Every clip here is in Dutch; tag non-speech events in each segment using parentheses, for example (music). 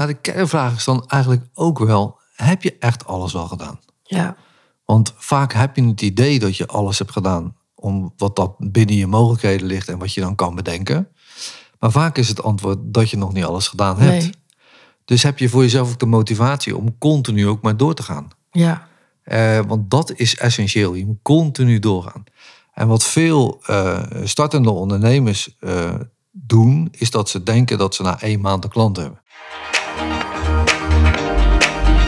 Nou, de kernvraag is dan eigenlijk ook wel: heb je echt alles wel gedaan? Ja. Want vaak heb je het idee dat je alles hebt gedaan om wat dat binnen je mogelijkheden ligt en wat je dan kan bedenken. Maar vaak is het antwoord dat je nog niet alles gedaan hebt. Nee. Dus heb je voor jezelf ook de motivatie om continu ook maar door te gaan. Ja. Eh, want dat is essentieel. Je moet continu doorgaan. En wat veel eh, startende ondernemers eh, doen, is dat ze denken dat ze na één maand een klant hebben.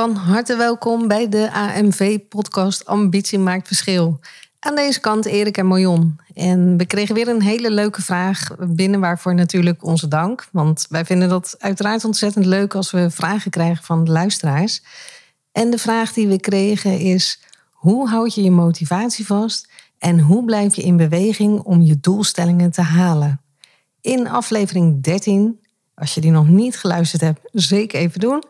Van harte welkom bij de AMV-podcast Ambitie maakt verschil. Aan deze kant Erik en Marion. En we kregen weer een hele leuke vraag binnen, waarvoor natuurlijk onze dank. Want wij vinden dat uiteraard ontzettend leuk als we vragen krijgen van de luisteraars. En de vraag die we kregen is: hoe houd je je motivatie vast en hoe blijf je in beweging om je doelstellingen te halen? In aflevering 13, als je die nog niet geluisterd hebt, zeker even doen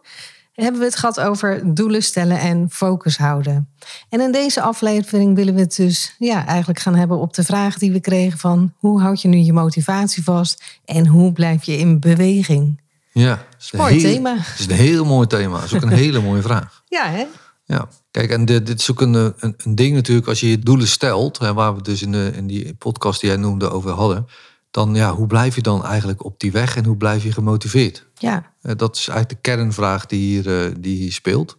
hebben we het gehad over doelen stellen en focus houden. En in deze aflevering willen we het dus ja, eigenlijk gaan hebben op de vraag die we kregen van hoe houd je nu je motivatie vast en hoe blijf je in beweging? Ja, is een Mooi heel- thema. Het is een heel mooi thema. Dat is ook een (laughs) hele mooie vraag. Ja, hè? Ja, kijk, en dit, dit is ook een, een, een ding natuurlijk als je je doelen stelt, hè, waar we het dus in, de, in die podcast die jij noemde over hadden, dan ja, hoe blijf je dan eigenlijk op die weg en hoe blijf je gemotiveerd? Ja, Eh, dat is eigenlijk de kernvraag die hier, eh, die hier speelt.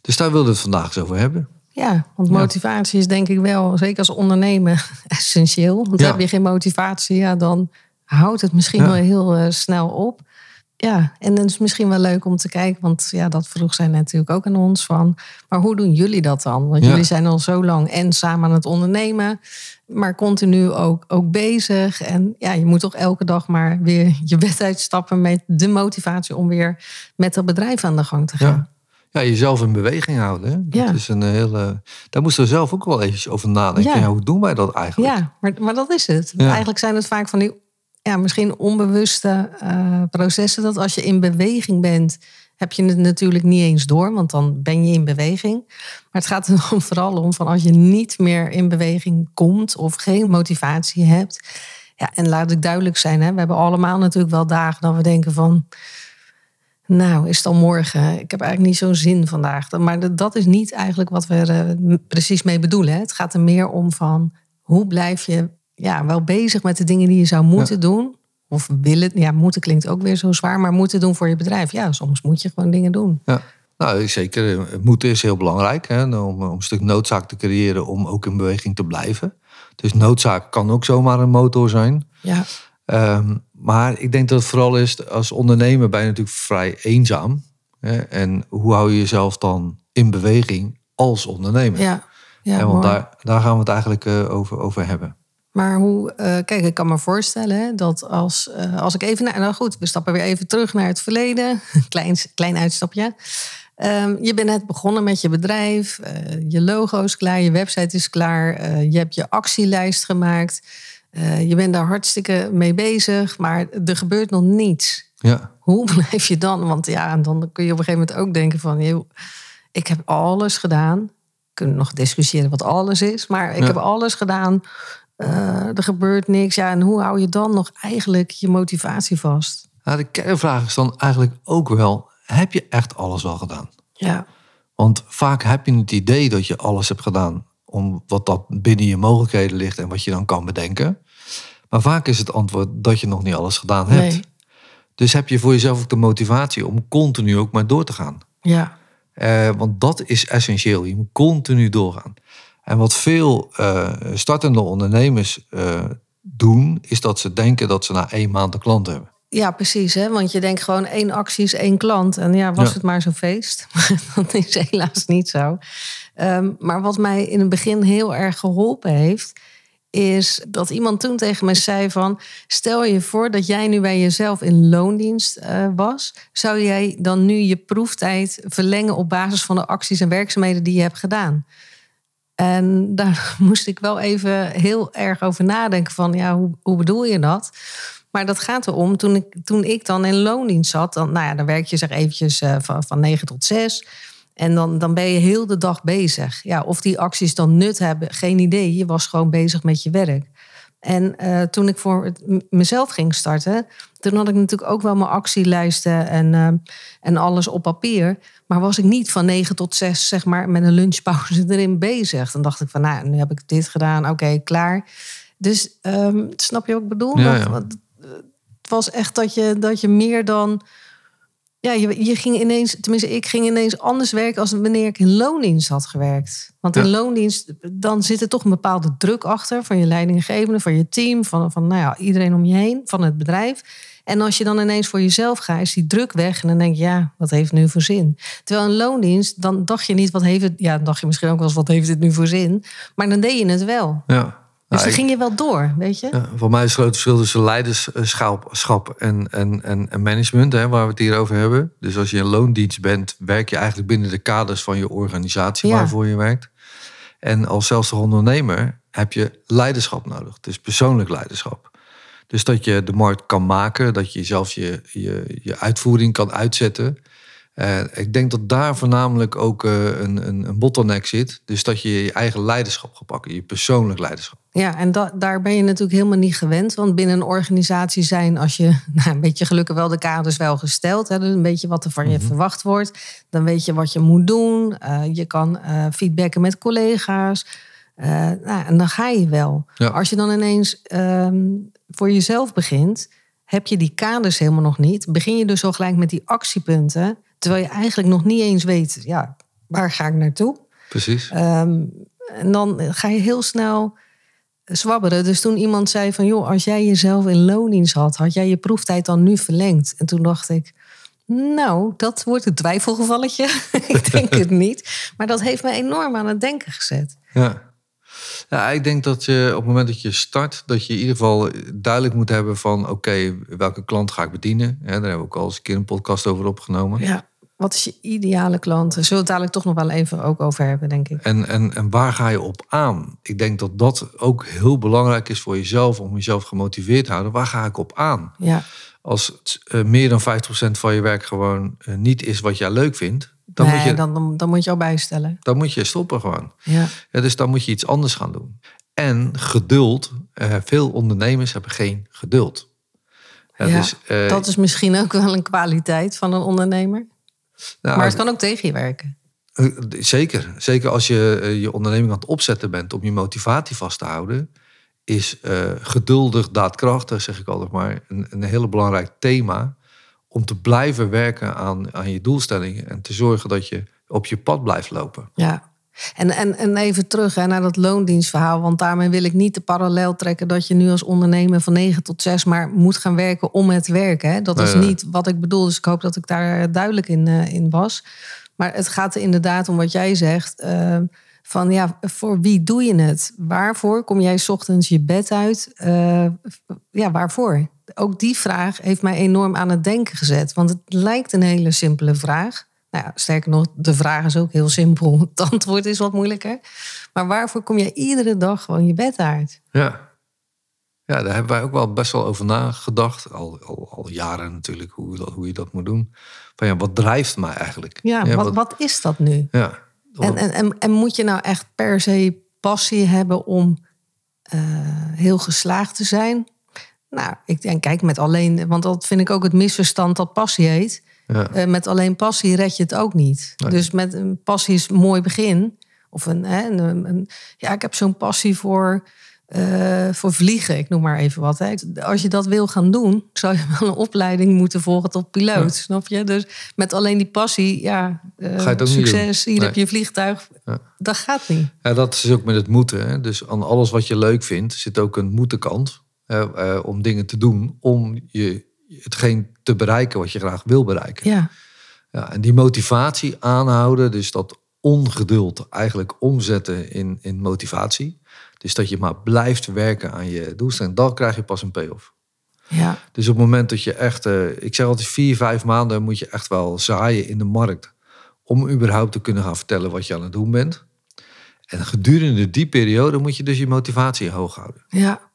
Dus daar wilden we het vandaag eens over hebben. ja, want Ja. motivatie is denk ik wel, zeker als ondernemer, (laughs) essentieel. Want Ja. heb je geen motivatie, ja, dan houdt het misschien Ja. wel heel eh, snel op. Ja, en dan is misschien wel leuk om te kijken, want ja, dat vroeg zij natuurlijk ook aan ons van. Maar hoe doen jullie dat dan? Want Ja. jullie zijn al zo lang en samen aan het ondernemen, maar continu ook, ook bezig. En ja, je moet toch elke dag maar weer je bed uitstappen met de motivatie om weer met dat bedrijf aan de gang te gaan. Ja, jezelf in beweging houden. Hè? Dat Ja. is een hele, daar moesten we zelf ook wel eventjes over nadenken. Ja. Hoe doen wij dat eigenlijk? Ja, maar, maar dat is het. Eigenlijk zijn het vaak van die ja, misschien onbewuste eh, processen. Dat als je in beweging bent, heb je het natuurlijk niet eens door, want dan ben je in beweging. Maar het gaat er (laughs) vooral om van als je niet meer in beweging komt of geen motivatie hebt. Ja, en laat ik duidelijk zijn, hè, we hebben allemaal natuurlijk wel dagen dat we denken van. Nou, is het al morgen? Ik heb eigenlijk niet zo'n zin vandaag. Maar dat- is niet eigenlijk wat we er eh, precies mee bedoelen. Het gaat er meer om van hoe blijf je ja, wel bezig met de dingen die je zou moeten doen. Of willen, ja, moeten klinkt ook weer zo zwaar, maar moeten doen voor je bedrijf. Ja, soms moet je gewoon dingen doen. Ja. Nou, zeker. Moeten is heel belangrijk. Hè, om, om een stuk noodzaak te creëren om ook in beweging te blijven. Dus noodzaak kan ook zomaar een motor zijn. Ja, Ehm, maar ik denk dat het vooral is, als ondernemer ben je natuurlijk vrij eenzaam. Hè, en hoe hou je jezelf dan in beweging als ondernemer? ja, ja Hè, want mooi. daar, daar gaan we het eigenlijk eh, over, over hebben. Maar hoe, eh, kijk, ik kan me voorstellen hè, dat als, eh, als ik even naar, nou goed, we stappen weer even terug naar het verleden. (laughs) klein, klein uitstapje. Ehm, je bent net begonnen met je bedrijf, eh, je logo is klaar, je website is klaar, je hebt je actielijst gemaakt. Je bent daar hartstikke mee bezig, maar er gebeurt nog niets. Ja, Hoe (laughs) blijf je dan? Want ja, dan kun je op een gegeven moment ook denken van... Joh, ik heb alles gedaan. We kunnen nog discussiëren wat alles is. Maar ik Ja. heb alles gedaan. Eh, er gebeurt niks. Ja, en hoe hou je dan nog eigenlijk je motivatie vast? nou, de kernvraag is dan eigenlijk ook wel, heb je echt alles wel gedaan? Ja, Want vaak heb je het idee dat je alles hebt gedaan om wat dat binnen je mogelijkheden ligt en wat je dan kan bedenken. Maar vaak is het antwoord dat je nog niet alles gedaan hebt. nee. Dus heb je voor jezelf ook de motivatie om continu ook maar door te gaan. Ja, Eh, want dat is essentieel. Je moet continu doorgaan. En wat veel eh, startende ondernemers eh, doen, is dat ze denken dat ze na één maand een klant hebben. ja precies. Hè? Want je denkt gewoon één actie is één klant. En ja, was Ja. het maar zo'n feest. (laughs) Dat is helaas niet zo. Ehm, maar wat mij in het begin heel erg geholpen heeft... is dat iemand toen tegen mij zei van... stel je voor dat jij nu bij jezelf in loondienst uh, was... zou jij dan nu je proeftijd verlengen op basis van de acties en werkzaamheden die je hebt gedaan? En daar (laughs) moest ik wel even heel erg over nadenken van... ja, hoe, hoe bedoel je dat? Maar dat gaat erom, toen ik, toen ik dan in loondienst zat... dan, nou ja, dan werk je zeg eventjes uh, van, van 9 tot 6... En dan, dan ben je heel de dag bezig. Ja, of die acties dan nut hebben, geen idee. Je was gewoon bezig met je werk. En uh, toen ik voor mezelf ging starten, toen had ik natuurlijk ook wel mijn actielijsten en, uh, en alles op papier. Maar was ik niet van 9 tot 6, zeg maar, met een lunchpauze (laughs) erin bezig. Dan dacht ik van, nou, nu heb ik dit gedaan, oké, klaar. Dus um, snap je wat ik bedoel? Ja, ja. Het was echt dat je, dat je meer dan ja, je, je ging ineens, tenminste, ik ging ineens anders werken als wanneer ik in loondienst had gewerkt. Want in Ja. loondienst, dan zit er toch een bepaalde druk achter van je leidinggevende, van je team, van, van nou ja, iedereen om je heen, van het bedrijf. En als je dan ineens voor jezelf gaat, is die druk weg. En dan denk je, ja, wat heeft het nu voor zin? Terwijl in loondienst, dan dacht je niet, wat heeft het... Ja, dan dacht je misschien ook wel eens, wat heeft dit nu voor zin? Maar dan deed je het wel. Ja. Dus dan ik- ging je wel door, weet je? Ja, voor mij is het grote verschil tussen leiderschap schap en, en, en, en management, hè, waar we het hier over hebben. Dus als je in loondienst bent, werk je eigenlijk binnen de kaders van je organisatie Ja. waarvoor je werkt. En als zelfstandig ondernemer heb je leiderschap nodig, dus persoonlijk leiderschap. Dus dat je de markt kan maken, dat je zelf je, je, je uitvoering kan uitzetten. Eh, ik denk dat daar voornamelijk ook eh, een, een, een bottleneck zit. Dus dat je je eigen leiderschap gaat pakken, je persoonlijk leiderschap. Ja, en da- daar ben je natuurlijk helemaal niet gewend. Want binnen een organisatie zijn, als je (laughs) nou, een beetje gelukkig wel de kaders wel gesteld. Dus een beetje wat er van je verwacht wordt. Dan weet je wat je moet doen. Eh, je kan feedbacken met collega's. Nou, en dan ga je wel. Ja. Als je dan ineens ehm, voor jezelf begint, heb je die kaders helemaal nog niet. Begin je dus al gelijk met die actiepunten. Terwijl je eigenlijk nog niet eens weet, ja, waar ga ik naartoe? Precies. Ehm, en dan ga je heel snel zwabberen. Dus toen iemand zei van... joh, als jij jezelf in loondienst had... had jij je proeftijd dan nu verlengd? En toen dacht ik... nou, dat wordt een twijfelgevalletje. (laughs) ik denk het (laughs) niet. Maar dat heeft me enorm aan het denken gezet. Ja. ja, ik denk dat je op het moment dat je start, dat je in ieder geval duidelijk moet hebben van oké, welke klant ga ik bedienen. Ja, daar hebben we ook al eens een keer een podcast over opgenomen. Ja, wat is je ideale klant? Daar zullen we het dadelijk toch nog wel even ook over hebben, denk ik. En, en, en waar ga je op aan? Ik denk dat dat ook heel belangrijk is voor jezelf, om jezelf gemotiveerd te houden. Waar ga ik op aan? Ja, Als het, eh, meer dan 50% van je werk gewoon eh, niet is wat jij leuk vindt, dan, nee, moet je, dan, dan, dan moet je al bijstellen. dan moet je stoppen gewoon. Ja, Ja, dus dan moet je iets anders gaan doen. En geduld. eh, veel ondernemers hebben geen geduld. Ja, Ja, dus, dat is misschien ook wel een kwaliteit van een ondernemer. Nou, Maar het kan ook tegen je werken. eh, Zeker. Zeker als je eh, je onderneming aan het opzetten bent om je motivatie vast te houden. Is eh, geduldig, daadkrachtig, zeg ik altijd maar, een, een heel belangrijk thema. Om te blijven werken aan, aan je doelstellingen. En te zorgen dat je op je pad blijft lopen. Ja. En, en, en even terug hè, naar dat loondienstverhaal. Want daarmee wil ik niet de parallel trekken dat je nu als ondernemer van 9 tot 6 maar moet gaan werken om het werken. Hè. Dat is niet wat ik bedoel. Dus ik hoop dat ik daar duidelijk in, eh, in was. Maar het gaat er inderdaad om wat jij zegt. eh, van ja, voor wie doe je het? Waarvoor kom jij 's ochtends je bed uit? Eh, ja, waarvoor? Ook die vraag heeft mij enorm aan het denken gezet. Want het lijkt een hele simpele vraag. Nou ja, sterker nog, de vraag is ook heel simpel. Het antwoord is wat moeilijker. Maar waarvoor kom je iedere dag gewoon je bed uit? Ja. Ja, daar hebben wij ook wel best wel over nagedacht. Al, al, al jaren natuurlijk, hoe, dat, hoe je dat moet doen. Van ja, wat drijft mij eigenlijk? Ja, wat, wat is dat nu? Ja. En, en, en, en moet je nou echt per se passie hebben om eh, heel geslaagd te zijn? Nou, ik denk, kijk, met alleen, want dat vind ik ook het misverstand dat passie heet. Ja. Eh, met alleen passie red je het ook niet. Nee. Dus met een passie is een mooi begin. Of een, hè, een, een- ja, ik heb zo'n passie voor, eh, voor vliegen, ik noem maar even wat. Hè. Als je dat wil gaan doen, zou je wel een opleiding moeten volgen tot piloot, snap je? Dus met alleen die passie, ja, eh, Ga je succes, hier Nee. heb je vliegtuig. Ja. Dat gaat niet. Ja, dat is ook met het moeten. Hè? Dus aan alles wat je leuk vindt zit ook een moeten-kant. hè, eh, om dingen te doen om je, hetgeen te bereiken wat je graag wil bereiken. Ja, Ja, en die motivatie aanhouden, dus dat ongeduld eigenlijk omzetten in, in motivatie. Dus dat je maar blijft werken aan je doelstelling. Dan krijg je pas een payoff. Ja, Dus op het moment dat je echt, eh, ik zeg altijd vier, vijf maanden moet je echt wel zaaien in de markt. Om überhaupt te kunnen gaan vertellen wat je aan het doen bent. En gedurende die periode moet je dus je motivatie hoog houden. ja.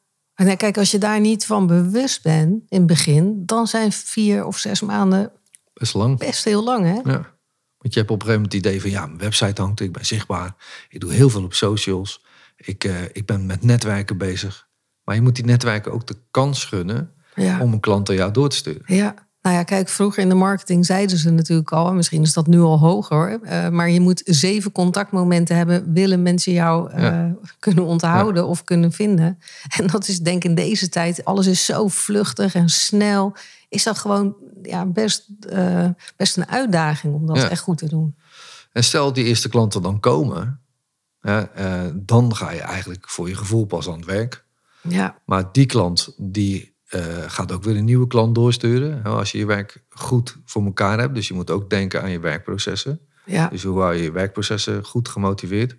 En kijk, als je daar niet van bewust bent in het begin, dan zijn vier of zes maanden Best lang. best heel lang, hè? Ja. Want je hebt op een gegeven moment het idee van ja, mijn website hangt, ik ben zichtbaar. Ik doe heel veel op socials. Ik, eh, ik ben met netwerken bezig. Maar je moet die netwerken ook de kans gunnen Ja. om een klant aan jou door te sturen. Ja, nou ja, kijk, vroeger in de marketing zeiden ze natuurlijk al, en misschien is dat nu al hoger, eh, maar je moet zeven contactmomenten hebben, willen mensen jou eh, Ja. kunnen onthouden of kunnen vinden. (laughs) En dat is denk ik in deze tijd, alles is zo vluchtig en snel, is dat gewoon ja, best, eh, best een uitdaging om dat Ja. echt goed te doen. En stel die eerste klanten dan komen, dan ga je eigenlijk voor je gevoel pas aan het werk. Ja, Maar die klant die eh, gaat ook weer een nieuwe klant doorsturen. Als je je werk goed voor elkaar hebt. Dus je moet ook denken aan je werkprocessen. ja, Dus hoe hou je je werkprocessen goed gemotiveerd?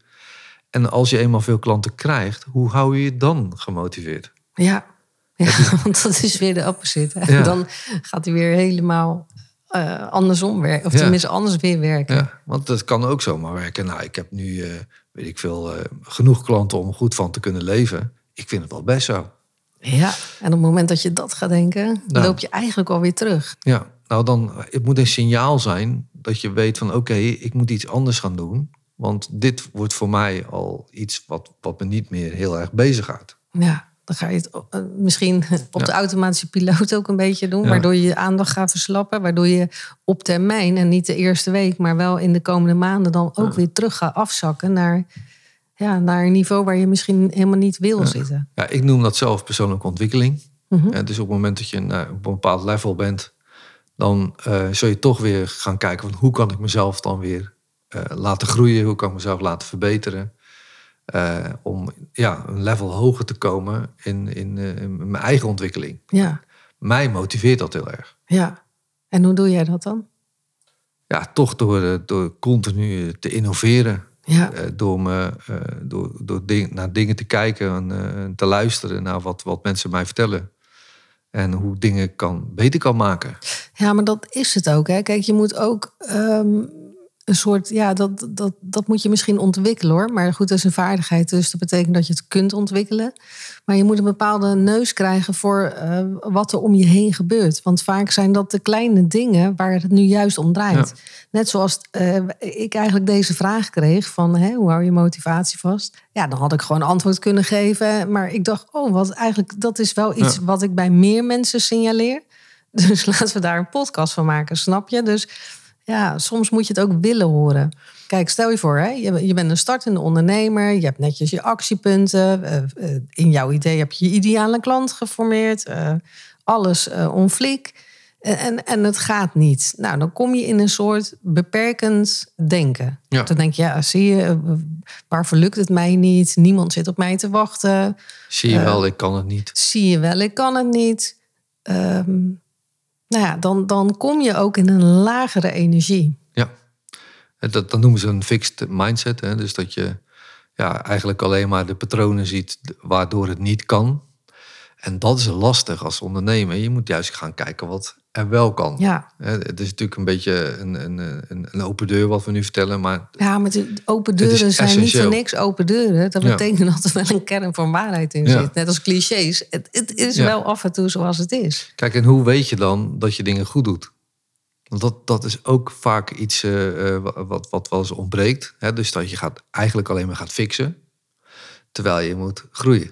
En als je eenmaal veel klanten krijgt, hoe hou je je dan gemotiveerd? ja. ja (laughs) want dat is weer de opposite. Ja. Dan gaat hij weer helemaal eh, andersom werken, of Ja. tenminste anders weer werken. Ja, want dat kan ook zomaar werken. Nou, ik heb nu, eh, weet ik veel, genoeg klanten om goed van te kunnen leven. Ik vind het wel best zo. Ja, en op het moment dat je dat gaat denken, Nou. loop je eigenlijk alweer terug. Ja, nou dan, het moet een signaal zijn dat je weet van oké, ik moet iets anders gaan doen. Want dit wordt voor mij al iets wat, wat me niet meer heel erg bezighoudt. Ja, dan ga je het eh, misschien (laughs) op de automatische piloot ook een beetje doen, Ja. waardoor je je aandacht gaat verslappen, waardoor je op termijn en niet de eerste week, maar wel in de komende maanden dan ook weer terug gaat afzakken naar, ja, naar een niveau waar je misschien helemaal niet wil zitten. Ja, ik noem dat zelf persoonlijke ontwikkeling. En dus op het moment dat je nou, op een bepaald level bent, dan eh, zul je toch weer gaan kijken van hoe kan ik mezelf dan weer eh, laten groeien, hoe kan ik mezelf laten verbeteren. om ja, een level hoger te komen in, in, in mijn eigen ontwikkeling. Ja, Mij motiveert dat heel erg. ja. En hoe doe jij dat dan? Ja, toch door, door continu te innoveren. Ja, Eh, door me, eh, door, door ding- naar dingen te kijken en eh, te luisteren naar wat, wat mensen mij vertellen. En hoe ik dingen kan, beter kan maken. Ja, maar dat is het ook. Hè. Kijk, je moet ook ehm, een soort, ja, dat, dat, dat moet je misschien ontwikkelen hoor. Maar goed, dat is een vaardigheid, dus dat betekent dat je het kunt ontwikkelen. Maar je moet een bepaalde neus krijgen voor eh, wat er om je heen gebeurt. Want vaak zijn dat de kleine dingen waar het nu juist om draait. Net zoals eh, ik eigenlijk deze vraag kreeg van hè, hoe hou je motivatie vast? Ja, dan had ik gewoon antwoord kunnen geven. Maar ik dacht, oh, wat eigenlijk, dat is wel iets Ja. wat ik bij meer mensen signaleer. (laughs) Dus laten we daar een podcast van maken, snap je? Dus ja, soms moet je het ook willen horen. Kijk, stel je voor, hè, je, bent een startende ondernemer, je hebt netjes je actiepunten. eh, eh, in jouw idee heb je je ideale klant geformeerd, eh, alles eh on flik. En, en, het gaat niet. Nou, dan kom je in een soort beperkend denken. Ja. Dan denk je, ja, zie je, waarvoor lukt het mij niet? Niemand zit op mij te wachten. Zie je wel, ik kan het niet. Zie je wel, ik kan het niet. Ehm, nou ja, dan, dan kom je ook in een lagere energie. Ja. Dat, dat noemen ze een fixed mindset. Hè? Dus dat je ja, eigenlijk alleen maar de patronen ziet waardoor het niet kan. En dat is lastig als ondernemer. Je moet juist gaan kijken wat er wel kan. Ja, Het is natuurlijk een beetje een, een, een, open deur wat we nu vertellen. Maar ja maar de open deuren zijn niet voor niks open deuren. Dat Ja. betekent (laughs) dat er wel een kern van waarheid in Ja. zit. Net als clichés. Het, het is Ja. wel af en toe zoals het is. Kijk, en hoe weet je dan dat je dingen goed doet? Want dat, dat is ook vaak iets eh, eh, wa- wat, wat wel eens ontbreekt. Hè? Dus dat je gaat, eigenlijk alleen maar gaat fixen, terwijl je moet groeien.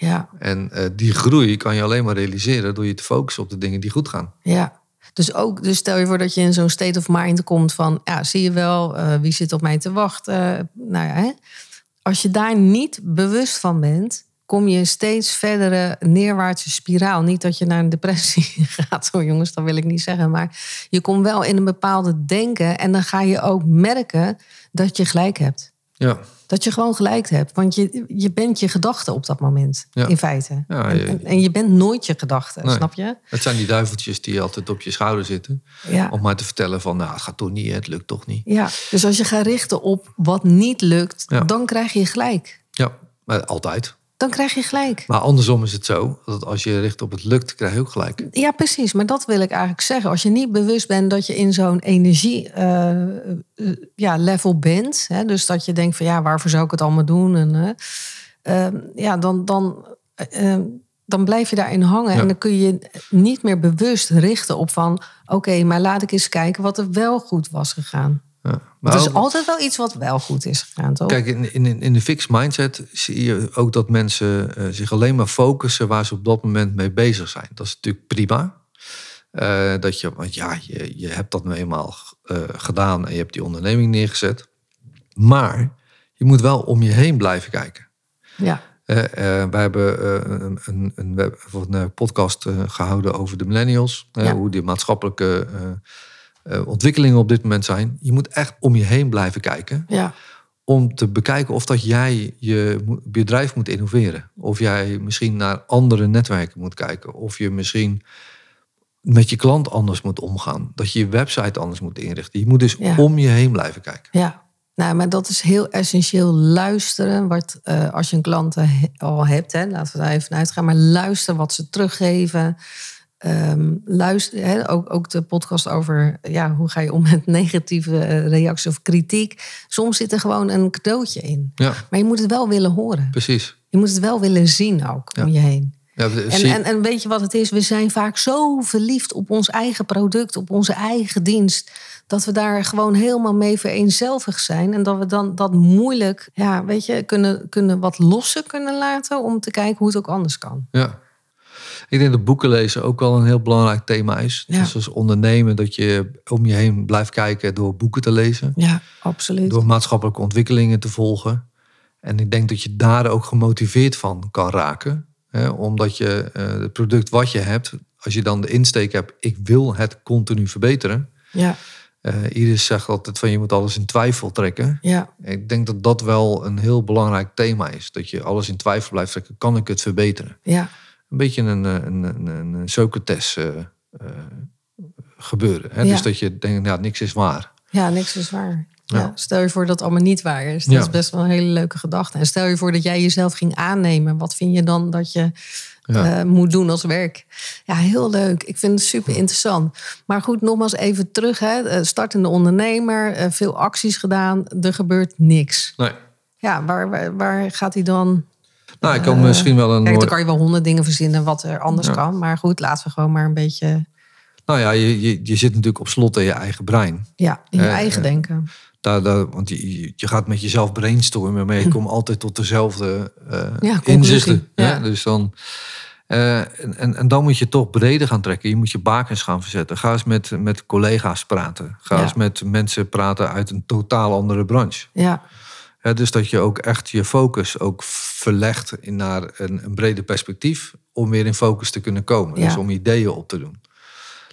Ja, En eh, die groei kan je alleen maar realiseren door je te focussen op de dingen die goed gaan. ja. Dus, ook, dus stel je voor dat je in zo'n state of mind komt van... ja, zie je wel, eh, wie zit op mij te wachten? Nou ja, hè? Als je daar niet bewust van bent... kom je een steeds verdere neerwaartse spiraal. Niet dat je naar een depressie (laughs) gaat, hoor jongens, dat wil ik niet zeggen. Maar je komt wel in een bepaalde denken... en dan ga je ook merken dat je gelijk hebt. Ja, Dat je gewoon gelijk hebt. Want je, je bent je gedachte op dat moment, Ja. in feite. Ja, en, je- en, en je bent nooit je gedachte, Nee. snap je? het zijn die duiveltjes die altijd op je schouder zitten. Ja. Om maar te vertellen van, nou, het gaat toch niet, het lukt toch niet. ja. Dus als je gaat richten op wat niet lukt, dan krijg je gelijk. Ja, maar altijd. Dan krijg je gelijk. Maar andersom is het zo, dat als je richt op het lukt, krijg je ook gelijk. Ja, precies. Maar dat wil ik eigenlijk zeggen. Als je niet bewust bent dat je in zo'n energie eh, eh, ja, level bent. Hè, dus dat je denkt van ja, waarvoor zou ik het allemaal doen? En, eh, eh, ja, dan, dan, eh, eh, dan blijf je daarin hangen. Ja. En dan kun je niet meer bewust richten op van... oké, maar laat ik eens kijken wat er wel goed was gegaan. Ja. Maar er is ook- altijd wel iets wat wel goed is gegaan, toch? Kijk, in, in, in de fixed mindset zie je ook dat mensen eh, zich alleen maar focussen waar ze op dat moment mee bezig zijn. Dat is natuurlijk prima. Eh, dat je, want ja, je, je hebt dat nu eenmaal eh, gedaan en je hebt die onderneming neergezet. Maar je moet wel om je heen blijven kijken. Ja, wij hebben een, een, een, een podcast eh, gehouden over de millennials. Ja. Hoe die maatschappelijke eh, ontwikkelingen op dit moment zijn. Je moet echt om je heen blijven kijken ja, om te bekijken of dat jij je bedrijf moet innoveren. Of jij misschien naar andere netwerken moet kijken. Of je misschien met je klant anders moet omgaan. Dat je je website anders moet inrichten. Je moet dus Ja. om je heen blijven kijken. ja. Nou, maar dat is heel essentieel. Luisteren. Wat, eh, als je een klant eh, al hebt, hè, laten we daar even uitgaan. Maar luister wat ze teruggeven. Ehm, luister, ook, ook de podcast over ja, hoe ga je om met (laughs) negatieve eh, reacties of kritiek. Soms zit er gewoon een cadeautje in. Ja, Maar je moet het wel willen horen. precies. Je moet het wel willen zien ook Ja. om je heen. Ja, En, en, en weet je wat het is? We zijn vaak zo verliefd op ons eigen product, op onze eigen dienst. Dat we daar gewoon helemaal mee vereenzelvigd zijn. En dat we dan dat moeilijk, ja, weet je, kunnen, kunnen wat losser kunnen laten. Om te kijken hoe het ook anders kan. Ja. Ik denk dat boeken lezen ook wel een heel belangrijk thema is. Ja. Dus als ondernemen dat je om je heen blijft kijken door boeken te lezen. Ja, absoluut. Door maatschappelijke ontwikkelingen te volgen. En ik denk dat je daar ook gemotiveerd van kan raken. Hè, omdat je eh, het product wat je hebt, als je dan de insteek hebt, ik wil het continu verbeteren. Ja, Eh Iris zegt altijd van je moet alles in twijfel trekken. ja, Ik denk dat dat wel een heel belangrijk thema is. Dat je alles in twijfel blijft trekken. Kan ik het verbeteren? ja, Een beetje een, eh, een, een, een, een Socrates eh, eh, gebeuren. Hè? Ja. Dus dat je denkt, ja, niks is waar. ja, niks is waar. Ja. Ja. stel je voor dat het allemaal niet waar is. Dat Ja. is best wel een hele leuke gedachte. En stel je voor dat jij jezelf ging aannemen. Wat vind je dan dat je Ja. moet doen als werk. Ja, heel leuk. Ik vind het super interessant. Maar goed, nogmaals even terug. Hè. Startende ondernemer, veel acties gedaan. Er gebeurt niks. Nee. Ja, waar, waar, waar gaat hij dan? Nou, ik kan misschien wel een... Kijk, dan kan je wel honderd dingen verzinnen wat er anders Ja. kan. Maar goed, laten we gewoon maar een beetje Nou ja, je, je, je zit natuurlijk op slot in je eigen brein. ja, in je Eh, eigen eh, denken. Daar, daar, want je, je- gaat met jezelf brainstormen, maar je komt altijd tot dezelfde eh, inzichten. Ja. Dus dan, eh, en, en, en dan moet je toch breder gaan trekken. Je moet je bakens gaan verzetten. Ga eens met, met collega's praten. Ga Ja. eens met mensen praten uit een totaal andere branche. Ja, Hè, dus dat je ook echt je focus ook verlegt in naar een, een breder perspectief. Om weer in focus te kunnen komen. Ja. Dus om ideeën op te doen.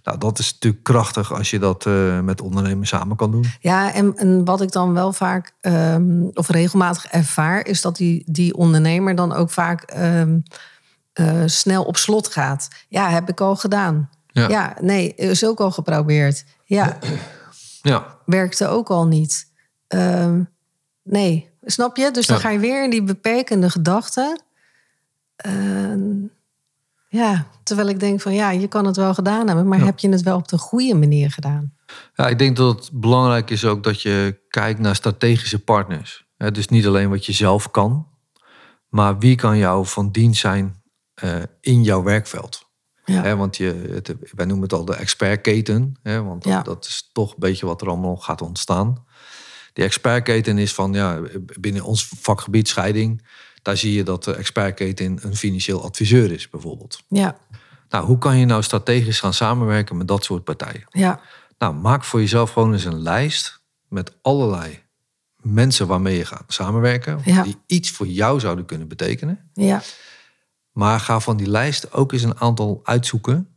Nou, dat is natuurlijk krachtig als je dat eh, met ondernemers samen kan doen. Ja, en, en wat ik dan wel vaak ehm, of regelmatig ervaar, is dat die, die ondernemer dan ook vaak ehm, eh, snel op slot gaat. Ja, heb ik al gedaan. Ja. Ja, nee, is ook al geprobeerd. Ja, Ja, werkte ook al niet. Ehm, nee, snap je? Dus dan Ja. ga je weer in die beperkende gedachten. Ehm, ja, terwijl ik denk van ja, je kan het wel gedaan hebben, maar Ja. heb je het wel op de goede manier gedaan? Ja, ik denk dat het belangrijk is ook dat je kijkt naar strategische partners. Dus niet alleen wat je zelf kan, maar wie kan jou van dienst zijn eh, in jouw werkveld. Ja. Want je, het, wij noemen het al de expertketen, want dat is toch een beetje wat er allemaal gaat ontstaan. Die expertketen is van, ja, binnen ons vakgebied scheiding, daar zie je dat de expertketen een financieel adviseur is bijvoorbeeld. Ja, Nou, hoe kan je nou strategisch gaan samenwerken met dat soort partijen? ja, Nou, maak voor jezelf gewoon eens een lijst met allerlei mensen waarmee je gaat samenwerken. Ja. Die iets voor jou zouden kunnen betekenen. ja, Maar ga van die lijst ook eens een aantal uitzoeken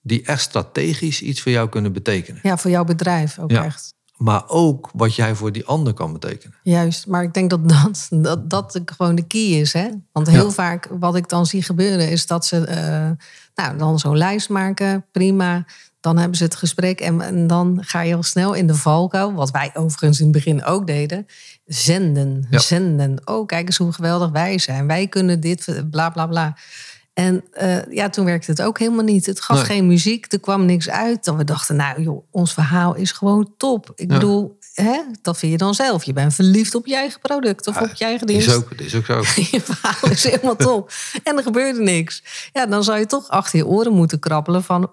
die echt strategisch iets voor jou kunnen betekenen. ja, voor jouw bedrijf ook Ja. echt. Maar ook wat jij voor die ander kan betekenen. Juist, maar ik denk dat dat, dat, gewoon de key is. Hè? Want heel Ja. vaak wat ik dan zie gebeuren is dat ze eh, nou, dan zo'n lijst maken, prima. Dan hebben ze het gesprek en, en dan ga je al snel in de valkuil. Wat wij overigens in het begin ook deden. Zenden, Ja. zenden. Oh, kijk eens hoe geweldig wij zijn. Wij kunnen dit, bla bla bla. En eh, ja, toen werkte het ook helemaal niet. Het gaf Nee. geen muziek, er kwam niks uit. Dan we dachten, nou joh, ons verhaal is gewoon top. Ik Ja. bedoel, hè, dat vind je dan zelf. Je bent verliefd op je eigen product of op je eigen Is dienst. ook, dat is ook zo. (laughs) Je verhaal is helemaal top. En er gebeurde niks. Ja, dan zou je toch achter je oren moeten krabbelen van...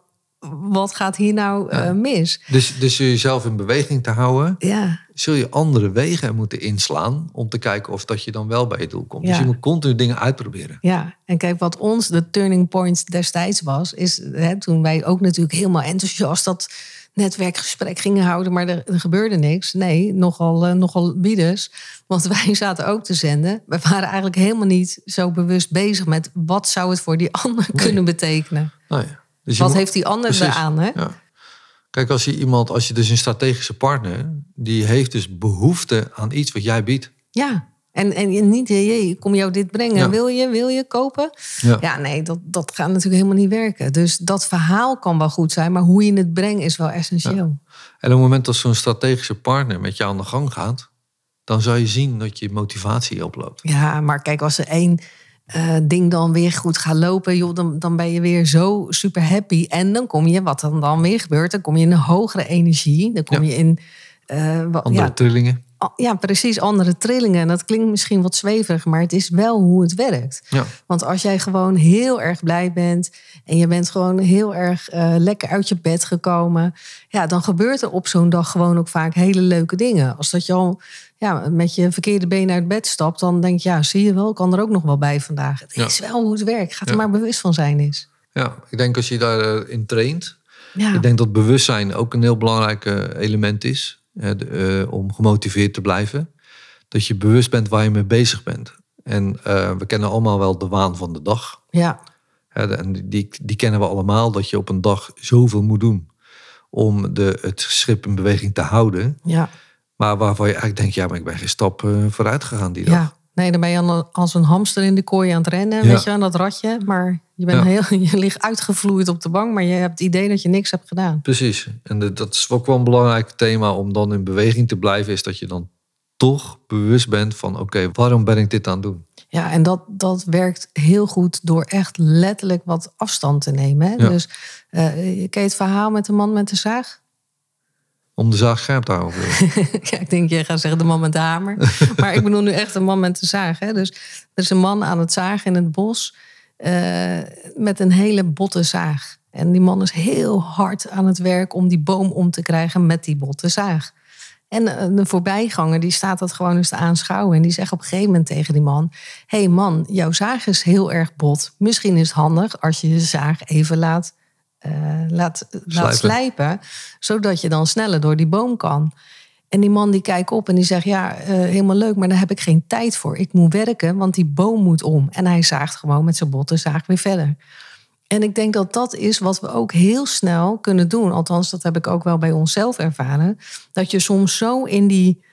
wat gaat hier nou eh, mis? Dus, dus jezelf in beweging te houden, Ja, zul je andere wegen moeten inslaan om te kijken of dat je dan wel bij je doel komt. Dus je moet continu dingen uitproberen. ja. En kijk, wat ons de turning point destijds was... is hè, toen wij ook natuurlijk helemaal enthousiast... dat netwerkgesprek gingen houden, maar er, er gebeurde niks. Nee, nogal, eh, nogal bieders. Want (laughs) wij zaten ook te zenden. We waren eigenlijk helemaal niet zo bewust bezig met... wat zou het voor die ander kunnen betekenen? Nou ja. Dus Wat moet- heeft die ander Precies. eraan, hè? Ja. Kijk, als je iemand, als je dus een strategische partner, die heeft dus behoefte aan iets wat jij biedt. Ja. En, en niet, jee, kom jou dit brengen. Ja. Wil je, wil je kopen? Ja. Ja, nee, dat, dat gaat natuurlijk helemaal niet werken. Dus dat verhaal kan wel goed zijn, maar hoe je het brengt is wel essentieel. En op het moment dat zo'n strategische partner met je aan de gang gaat, dan zal je zien dat je motivatie oploopt. Ja, maar kijk, als er één eh, ding dan weer goed gaat lopen, joh, dan, dan ben je weer zo super happy. En dan kom je, wat dan, dan weer gebeurt, dan kom je in een hogere energie. Dan kom Ja. je in. eh, wat, Andere ja, trillingen. ja, precies, andere trillingen. En dat klinkt misschien wat zweverig, maar het is wel hoe het werkt. Ja. Want als jij gewoon heel erg blij bent en je bent gewoon heel erg eh, lekker uit je bed gekomen, ja, dan gebeurt er op zo'n dag gewoon ook vaak hele leuke dingen. Als dat je al ja, met je verkeerde been uit bed stapt, dan denk je, ja, zie je wel, ik kan er ook nog wel bij vandaag. Het Ja. is wel hoe het werkt. Ga er maar bewust van zijn is. ja, ik denk als je daarin in traint, ik denk dat bewustzijn ook een heel belangrijk eh, element is de, eh, om gemotiveerd te blijven. Dat je bewust bent waar je mee bezig bent. En eh, we kennen allemaal wel de waan van de dag. ja, en die, die kennen we allemaal, dat je op een dag zoveel moet doen om de, het schip in beweging te houden. ja, Maar waarvan je eigenlijk denkt, ja, maar ik ben geen stap eh, vooruit gegaan die dag. ja. Nee, dan ben je aan- als een hamster in de kooi aan het rennen, Ja. weet je, aan dat ratje. Maar je, bent Ja. heel, (laughs) je ligt uitgevloeid op de bank, maar je hebt het idee dat je niks hebt gedaan. Precies. En de- dat is ook wel een belangrijk thema om dan in beweging te blijven, is dat je dan toch bewust bent van, oké, waarom ben ik dit aan het doen? Ja, en dat, dat werkt heel goed door echt letterlijk wat afstand te nemen. Hè? Ja. Dus eh ken je het verhaal met de man met de zaag? Om de zaag scherp te houden. (laughs) ja, ik denk, je gaat zeggen de man met de hamer. (laughs) maar ik bedoel nu echt de man met de zaag. Hè? Dus er is een man aan het zagen in het bos eh, met een hele botte zaag. En die man is heel hard aan het werk om die boom om te krijgen met die botte zaag. En eh, de voorbijganger die staat dat gewoon eens te aanschouwen. En die zegt op een gegeven moment tegen die man... Hé hey man, jouw zaag is heel erg bot. Misschien is het handig als je je zaag even laat, eh, laat, laat Slijpen. Zodat je dan sneller door die boom kan. En die man die kijkt op en die zegt... Ja, eh, helemaal leuk, maar daar heb ik geen tijd voor. Ik moet werken, want die boom moet om. En hij zaagt gewoon met zijn botte zaag weer verder. En ik denk dat dat is wat we ook heel snel kunnen doen. Althans, dat heb ik ook wel bij onszelf ervaren. Dat je soms zo in die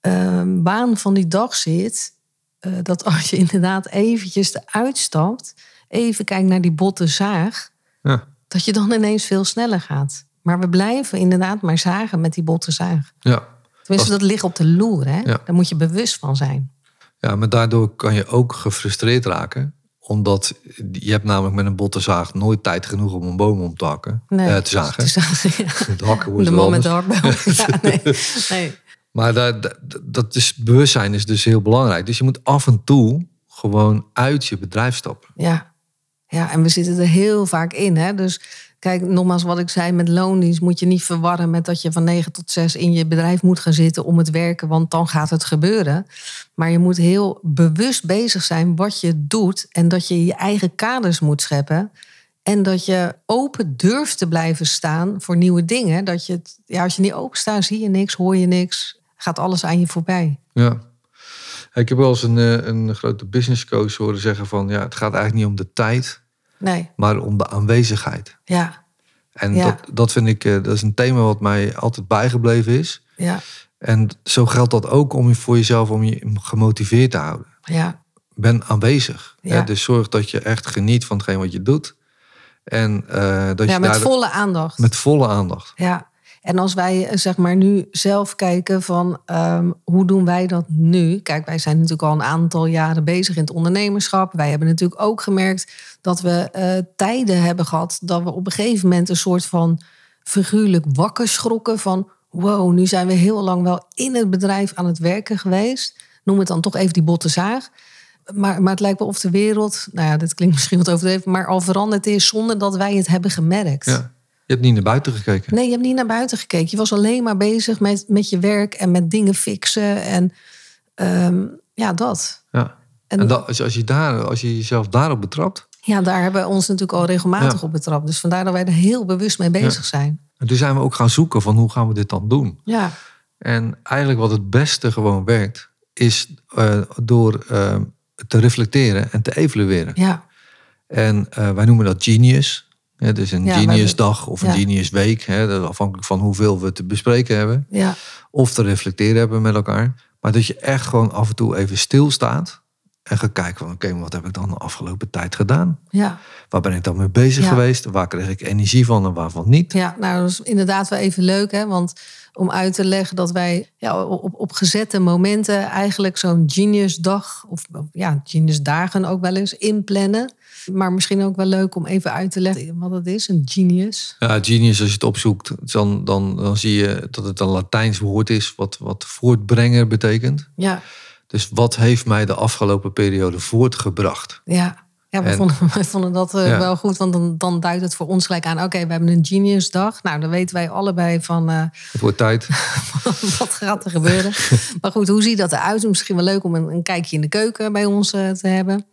eh, baan van die dag zit. eh, dat als je (laughs) inderdaad eventjes eruit stapt. Even kijkt naar die botte zaag. Ja, Dat je dan ineens veel sneller gaat. Maar we blijven inderdaad maar zagen met die botte zaag. ja. Tenminste, dat ligt op de loer. Hè? Ja. Daar moet je bewust van zijn. ja, maar daardoor kan je ook gefrustreerd raken. Omdat je hebt namelijk met een botte zaag nooit tijd genoeg om een boom om te hakken. eh, te zagen. Te zagen, ja. (laughs) De hakken wordt De man met de anders. hakbel. Ja, nee. (laughs) nee. Maar dat, dat is, bewustzijn is dus heel belangrijk. Dus je moet af en toe gewoon uit je bedrijf stappen. Ja. Ja, en we zitten er heel vaak in. Hè? Dus kijk, nogmaals wat ik zei met loondienst... moet je niet verwarren met dat je van 9 tot 6 in je bedrijf moet gaan zitten... om het werken, want dan gaat het gebeuren. Maar je moet heel bewust bezig zijn wat je doet... en dat je je eigen kaders moet scheppen... En dat je open durft te blijven staan voor nieuwe dingen. Dat je ja, als je niet open staat, zie je niks, hoor je niks. Gaat alles aan je voorbij. Ja. Ik heb wel eens een, eh, een grote business coach horen zeggen van... ja, het gaat eigenlijk niet om de tijd, Nee, maar om de aanwezigheid. ja, En Ja. dat, dat vind ik, eh, dat is een thema wat mij altijd bijgebleven is. Ja, En zo geldt dat ook om je voor jezelf om je gemotiveerd te houden. ja, Ben aanwezig. Ja. Hè? Dus zorg dat je echt geniet van hetgeen wat je doet. En eh, dat ja je met daar volle aandacht. met volle aandacht. Ja, en als wij eh, zeg maar nu zelf kijken van ehm, hoe doen wij dat nu? Kijk, wij zijn natuurlijk al een aantal jaren bezig in het ondernemerschap. Wij hebben natuurlijk ook gemerkt dat we eh, tijden hebben gehad dat we op een gegeven moment een soort van figuurlijk wakker schrokken van wow, nu zijn we heel lang wel in het bedrijf aan het werken geweest. Noem het dan toch even die botte zaag. Maar, maar het lijkt wel of de wereld, nou ja, dit klinkt (laughs) misschien wat overdreven, maar al veranderd is zonder dat wij het hebben gemerkt. Ja. Je hebt niet naar buiten gekeken. Nee, je hebt niet naar buiten gekeken. Je was alleen maar bezig met, met je werk en met dingen fixen. En ehm, ja, dat. Ja. En, En dat, als, je- als, je daar, als je jezelf daarop betrapt. ja, daar hebben we ons natuurlijk al regelmatig Ja. op betrapt. Dus vandaar dat wij er heel bewust mee bezig zijn. En toen zijn we ook gaan zoeken van hoe gaan we dit dan doen. Ja, En eigenlijk wat het beste gewoon werkt, is eh, door eh, te reflecteren en te evalueren. ja, En eh, wij noemen dat genius. Ja, dus een Ja, wij- genius dag of een ja. genius week. Hè, dat is afhankelijk van hoeveel we te bespreken hebben. ja, Of te reflecteren hebben met elkaar. Maar dat je echt gewoon af en toe even stilstaat. En gaat kijken van oké, wat heb ik dan de afgelopen tijd gedaan? ja. Waar ben ik dan mee bezig geweest? Waar kreeg ik energie van en waarvan niet? Ja, nou, dat is inderdaad wel even leuk, hè? Want om uit te leggen dat wij ja, op, op gezette momenten eigenlijk zo'n geniusdag, of of ja, geniusdagen ook wel eens inplannen. Maar misschien ook wel leuk om even uit te leggen wat het is, een genius. Ja, genius, als je het opzoekt, dan, dan, dan zie je dat het een Latijns woord is, wat, wat voortbrenger betekent. Ja, Dus wat heeft mij de afgelopen periode voortgebracht? ja. Ja, we, En- vonden, (laughs) we vonden dat eh, Ja. wel goed, want dan, dan duidt het voor ons gelijk aan... oké, we hebben een geniusdag. Nou, dan weten wij allebei van... eh, Het wordt tijd. (laughs) wat gaat er gebeuren? (laughs) maar goed, hoe ziet dat eruit? Misschien wel leuk om een, een kijkje in de keuken bij ons eh, te hebben.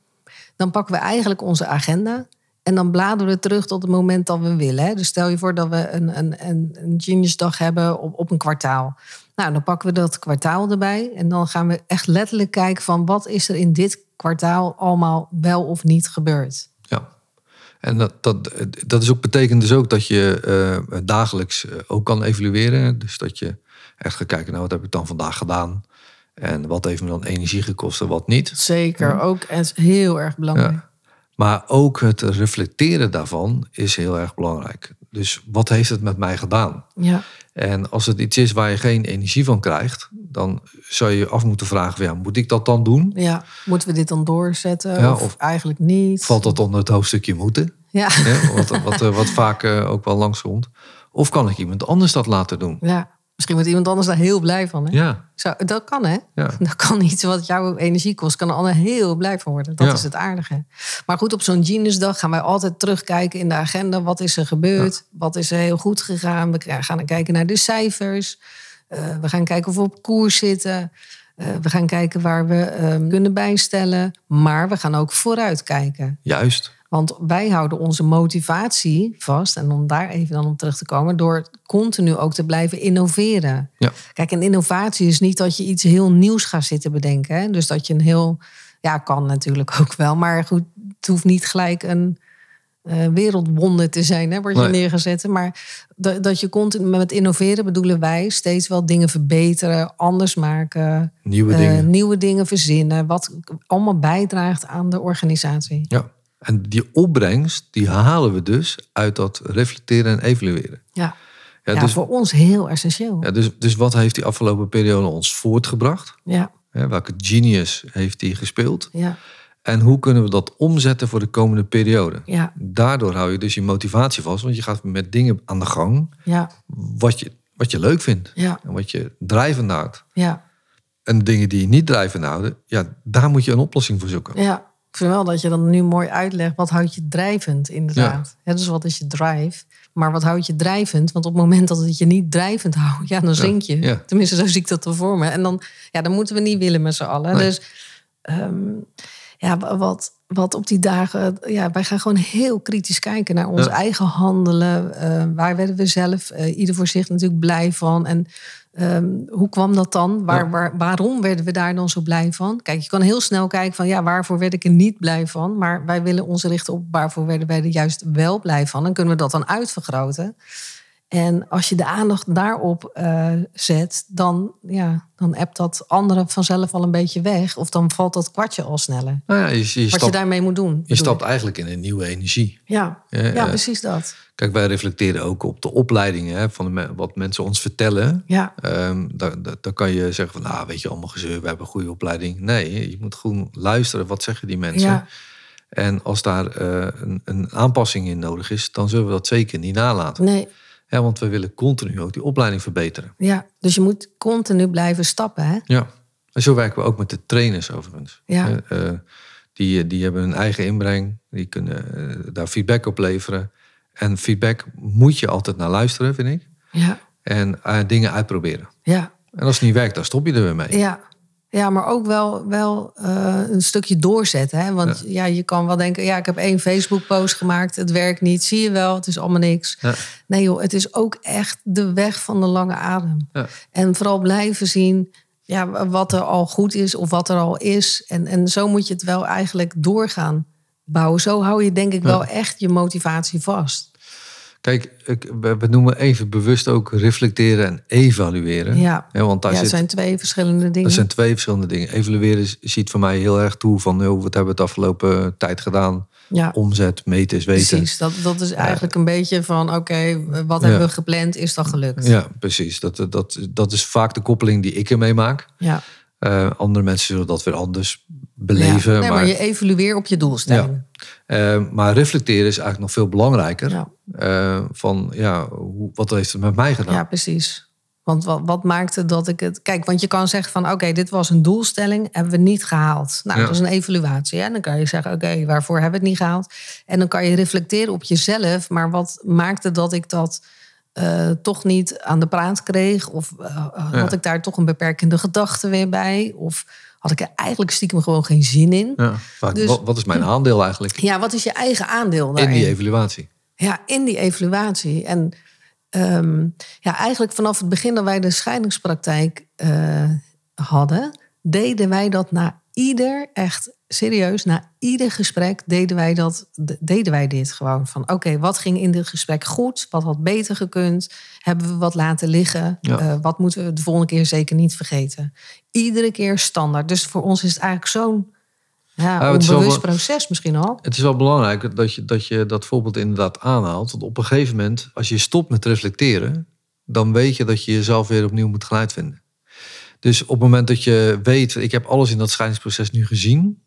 Dan pakken we eigenlijk onze agenda. En dan bladeren we terug tot het moment dat we willen. Dus stel je voor dat we een, een, een, een geniusdag hebben op, op een kwartaal. Nou, dan pakken we dat kwartaal erbij. En dan gaan we echt letterlijk kijken van... wat is er in dit kwartaal allemaal wel of niet gebeurd? Ja. En dat, dat, dat is ook, betekent dus ook dat je eh, dagelijks eh, ook kan evalueren. Dus dat je echt gaat kijken, nou wat heb ik dan vandaag gedaan? En wat heeft me dan energie gekost en wat niet? Zeker, ook en is heel erg belangrijk. Ja. Maar ook het reflecteren daarvan is heel erg belangrijk. Dus wat heeft het met mij gedaan? Ja, En als het iets is waar je geen energie van krijgt, dan zou je je af moeten vragen: ja, moet ik dat dan doen? ja. moeten we dit dan doorzetten? Ja, of, of- eigenlijk niet? Valt dat onder het hoofdstukje moeten? Ja. Hè? Wat, wat, eh, wat vaak eh, ook wel langskomt. Of kan ik iemand anders dat laten doen? Ja, misschien wordt iemand anders daar heel blij van. Hè? Ja, Zo, dat kan, hè? ja. (laughs) Dat kan iets wat jouw energie kost, kan een ander heel blij van worden. Dat Ja. is het aardige. Maar goed, op zo'n Geniusdag gaan wij altijd terugkijken in de agenda. Wat is er gebeurd? Wat is er heel goed gegaan? We gaan kijken naar de cijfers. Eh, we gaan kijken of we op koers zitten. Eh, we gaan kijken waar we eh, kunnen bijstellen. Maar we gaan ook vooruit kijken. juist. Want wij houden onze motivatie vast. En om daar even dan op terug te komen. Door continu ook te blijven innoveren. Ja. Kijk, en innovatie is niet dat je iets heel nieuws gaat zitten bedenken. Hè? Dus dat je een heel. Ja, kan natuurlijk ook wel. Maar goed, het hoeft niet gelijk een eh, wereldwonder te zijn, hè, wordt je Nee. neergezet. Maar dat, dat je continu met innoveren bedoelen wij steeds wel dingen verbeteren, anders maken, Nieuwe eh, dingen. nieuwe dingen verzinnen. Wat allemaal bijdraagt aan de organisatie. Ja. En die opbrengst, die halen we dus uit dat reflecteren en evalueren. Ja, Ja, ja, dus, voor ons heel essentieel. ja, dus, dus wat heeft die afgelopen periode ons voortgebracht? Ja, welke genius heeft die gespeeld? ja, En hoe kunnen we dat omzetten voor de komende periode? ja, Daardoor hou je dus je motivatie vast, want je gaat met dingen aan de gang ja, wat je, wat je leuk vindt ja, en wat je drijvend houdt. ja. En dingen die je niet drijvend houden, ja, daar moet je een oplossing voor zoeken. Ja, ik vind wel dat je dan nu mooi uitlegt. Wat houdt je drijvend, inderdaad. Ja. dus wat is je drive? Maar wat houdt je drijvend? Want op het moment dat het je niet drijvend houdt, ja, dan zink je. ja. Tenminste, zo zie ik dat ervoor me. En dan, ja, dan moeten we niet willen met z'n allen. Nee. Dus ehm, ja, wat, wat op die dagen... Ja, wij gaan gewoon heel kritisch kijken naar ons Ja. eigen handelen. Eh, waar werden we zelf, eh, ieder voor zich natuurlijk blij van? En Ehm, hoe kwam dat dan? Waar, Ja. waar, waarom werden we daar dan zo blij van? Kijk, je kan heel snel kijken van ja, waarvoor werd ik er niet blij van? Maar wij willen ons richten op waarvoor werden wij er juist wel blij van. Dan kunnen we dat dan uitvergroten. En als je de aandacht daarop eh, zet, dan, ja, dan appt dat andere vanzelf al een beetje weg. Of dan valt dat kwartje al sneller. Nou ja, je, je, Wat je daarmee moet doen. je stapt ik. eigenlijk in een nieuwe energie. Ja, Ja, ja, eh, precies dat. Kijk, wij reflecteren ook op de opleidingen hè, van de, wat mensen ons vertellen. Ja, Ehm daar, daar, daar kan je zeggen van, nou, weet je, allemaal gezeur, we hebben een goede opleiding. Nee, je moet gewoon luisteren, wat zeggen die mensen? ja, En als daar eh, een, een aanpassing in nodig is, dan zullen we dat zeker niet nalaten. nee, Ja, want we willen continu ook die opleiding verbeteren. ja. Dus je moet continu blijven stappen, hè? Ja, en zo werken we ook met de trainers overigens. Ja. Eh, eh, die, die hebben hun eigen inbreng, die kunnen eh, daar feedback op leveren. En feedback moet je altijd naar luisteren, vind ik. Ja, En dingen uitproberen. ja, En als het niet werkt, dan stop je er weer mee. ja. Ja, maar ook wel, wel eh, een stukje doorzetten. Hè? Want ja. je kan wel denken, ja, ik heb één Facebook-post gemaakt. Het werkt niet, zie je wel, het is allemaal niks. Ja. Nee joh, het is ook echt de weg van de lange adem. Ja. En vooral blijven zien ja, wat er al goed is of wat er al is. En, en zo moet je het wel eigenlijk doorgaan bouwen. Zo hou je denk ik wel echt je motivatie vast. Kijk, ik, we, noemen even bewust ook reflecteren en evalueren. Ja, want daar ja zit, zijn twee verschillende dingen. dat zijn twee verschillende dingen. Evalueren ziet voor mij heel erg toe van, joh, wat hebben we het afgelopen tijd gedaan? ja. Omzet, meten is weten. Precies, dat, dat is eigenlijk een beetje van oké, wat hebben we gepland, is dat gelukt? Ja, precies. Dat, dat, dat is vaak de koppeling die ik ermee maak. Ja. Eh, andere mensen zullen dat weer anders beleven. Ja. Nee, maar, maar, je evalueert op je doelstelling. eh, maar reflecteren is eigenlijk nog veel belangrijker. Ja. Eh, van, ja, hoe, wat heeft het met mij gedaan? Ja, precies. Want wat, wat maakte dat ik het... Kijk, want je kan zeggen van... oké, dit was een doelstelling, hebben we niet gehaald. Nou, dat is een evaluatie. Hè? Dan kan je zeggen, oké, waarvoor hebben we het niet gehaald? En dan kan je reflecteren op jezelf. Maar wat maakte dat ik dat eh, toch niet aan de praat kreeg? Of had ik daar toch een beperkende gedachte weer bij? Of had ik er eigenlijk stiekem gewoon geen zin in? Ja, vaak, Dus- wat, wat is mijn aandeel eigenlijk Ja, wat is je eigen aandeel in daarin? die evaluatie? Ja, in die evaluatie. En ehm, ja, eigenlijk vanaf het begin dat wij de scheidingspraktijk eh, hadden, deden wij dat na ieder, echt serieus, na ieder gesprek deden wij, dat, de- deden wij dit gewoon. Van oké, wat ging in dit gesprek goed? Wat had beter gekund? Hebben we wat laten liggen? Ja. Eh, wat moeten we de volgende keer zeker niet vergeten? Iedere keer standaard. Dus voor ons is het eigenlijk zo'n ja, onbewust wel- proces misschien al. Het is wel belangrijk dat je dat, je dat voorbeeld inderdaad aanhaalt. Want op een gegeven moment, als je stopt met reflecteren, dan weet je dat je jezelf weer opnieuw moet gaan uitvinden. Dus op het moment dat je weet, ik heb alles in dat scheidingsproces nu gezien,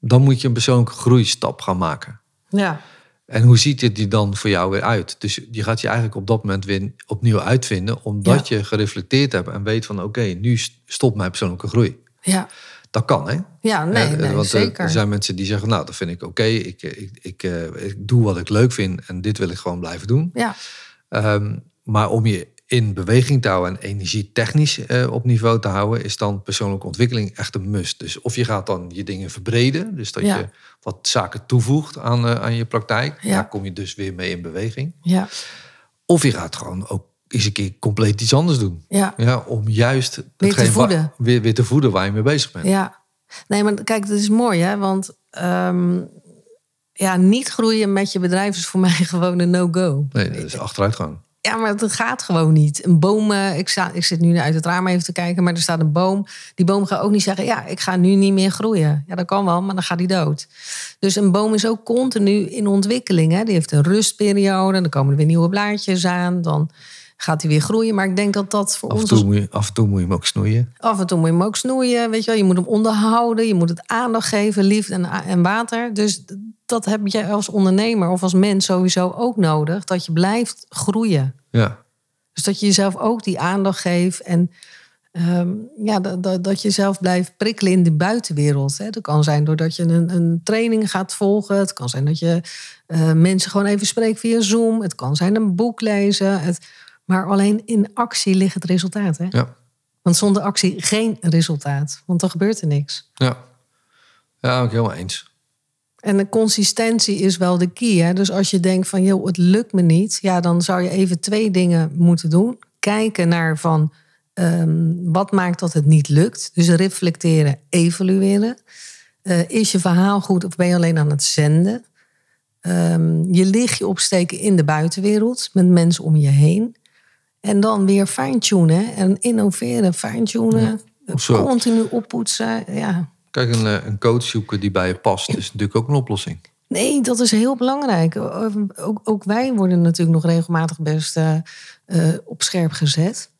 dan moet je een persoonlijke groeistap gaan maken. Ja, En hoe ziet dit die dan voor jou weer uit? Dus je gaat je eigenlijk op dat moment weer opnieuw uitvinden, omdat je gereflecteerd hebt en weet van oké, nu stopt mijn persoonlijke groei. ja. Dat kan, hè? Ja, nee, Ja, nee want er- zeker. Er zijn mensen die zeggen, nou, dat vind ik oké. Ik, ik, ik, eh, ik doe wat ik leuk vind en dit wil ik gewoon blijven doen. Ja, Ehm, maar om je in beweging te houden en energie technisch eh, op niveau te houden, is dan persoonlijke ontwikkeling echt een must. Dus of je gaat dan je dingen verbreden, dus dat Ja. je wat zaken toevoegt aan, eh, aan je praktijk. Ja. Daar kom je dus weer mee in beweging. ja, Of je gaat gewoon ook eens een keer compleet iets anders doen. ja, Ja, om juist Weer te voeden. weer, weer te voeden waar je mee bezig bent. ja. Nee, maar kijk, dat is mooi, hè? Want ehm, ja, niet groeien met je bedrijf is voor (laughs) mij gewoon een no-go. Nee, dat is achteruitgang. Ja, maar het gaat gewoon niet. Een boom, eh, ik, sta, ik zit nu uit het raam even te kijken, maar er staat een boom. Die boom gaat ook niet zeggen, ja, ik ga nu niet meer groeien. Ja, dat kan wel, maar dan gaat hij dood. Dus een boom is ook continu in ontwikkeling. Hè? Die heeft een rustperiode, dan komen er weer nieuwe blaadjes aan. Dan gaat hij weer groeien. Maar ik denk dat dat voor Af en, ons toe je, af en toe moet je hem ook snoeien. Af en toe moet je hem ook snoeien, weet je wel. Je moet hem onderhouden, je moet het aandacht geven, liefde en, en water. Dus dat heb je als ondernemer of als mens sowieso ook nodig. Dat je blijft groeien. Ja, Dus dat je jezelf ook die aandacht geeft. En ehm, ja, dat, dat, dat je zelf blijft prikkelen in de buitenwereld. Hè. Dat kan zijn doordat je een, een training gaat volgen. Het kan zijn dat je eh, mensen gewoon even spreekt via Zoom. Het kan zijn een boek lezen. Het, maar alleen in actie ligt het resultaat. Hè? ja, Want zonder actie geen resultaat. Want dan gebeurt er niks. ja. Ja, ook helemaal eens. En de consistentie is wel de key. Hè? Dus als je denkt van, joh, het lukt me niet. Ja, dan zou je even twee dingen moeten doen. kijken naar van ehm, wat maakt dat het niet lukt. Dus reflecteren, evalueren. Eh, is je verhaal goed of ben je alleen aan het zenden? Ehm, je lichtje opsteken in de buitenwereld met mensen om je heen. En dan weer fine-tunen en innoveren, fine-tunen. Zo. Continu oppoetsen. Ja. Kijk, een, eh, een coach zoeken die bij je past is natuurlijk ook een oplossing. Nee, dat is heel belangrijk. Ook, ook wij worden natuurlijk nog regelmatig best eh, eh, op scherp gezet.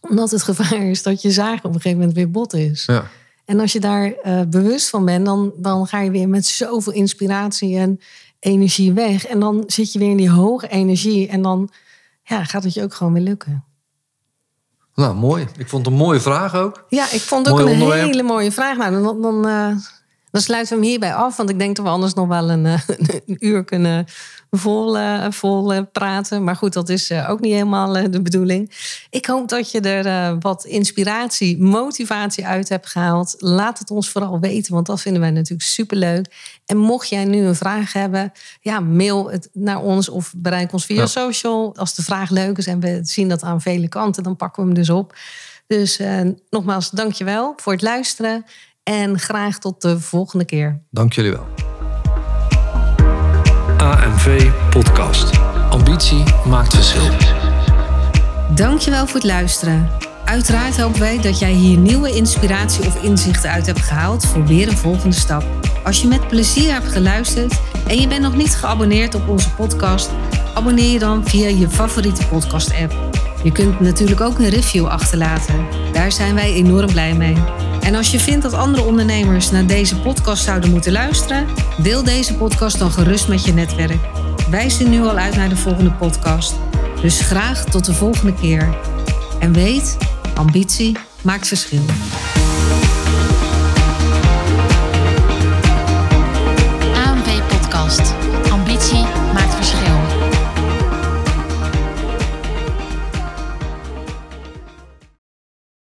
Omdat het gevaar is dat je zaag op een gegeven moment weer bot is. Ja. En als je daar bewust van bent, dan, dan ga je weer met zoveel inspiratie en energie weg. En dan zit je weer in die hoge energie. En dan ja, gaat het je ook gewoon weer lukken. Nou, mooi. Ik vond het een mooie vraag ook. Ja, ik vond het ook een onderwerp. hele mooie vraag. Nou, dan, dan, eh, dan sluiten we hem hierbij af. Want ik denk dat we anders nog wel een, eh, (laughs) een uur kunnen vol, eh, vol eh, praten. Maar goed, dat is ook niet helemaal de bedoeling. Ik hoop dat je er wat inspiratie, motivatie uit hebt gehaald. Laat het ons vooral weten, want dat vinden wij natuurlijk superleuk. En mocht jij nu een vraag hebben, ja, mail het naar ons of bereik ons via Ja. social. Als de vraag leuk is en we zien dat aan vele kanten, dan pakken we hem dus op. Dus eh, nogmaals, dankjewel voor het luisteren. En graag tot de volgende keer. Dank jullie wel. AMV Podcast. Ambitie maakt verschil. Dankjewel voor het luisteren. Uiteraard hopen wij dat jij hier nieuwe inspiratie of inzichten uit hebt gehaald voor weer een volgende stap. Als je met plezier hebt geluisterd en je bent nog niet geabonneerd op onze podcast, abonneer je dan via je favoriete podcast-app. Je kunt natuurlijk ook een review achterlaten. Daar zijn wij enorm blij mee. En als je vindt dat andere ondernemers naar deze podcast zouden moeten luisteren, deel deze podcast dan gerust met je netwerk. Wij zien nu al uit naar de volgende podcast. Dus graag tot de volgende keer. En weet, ambitie maakt verschil.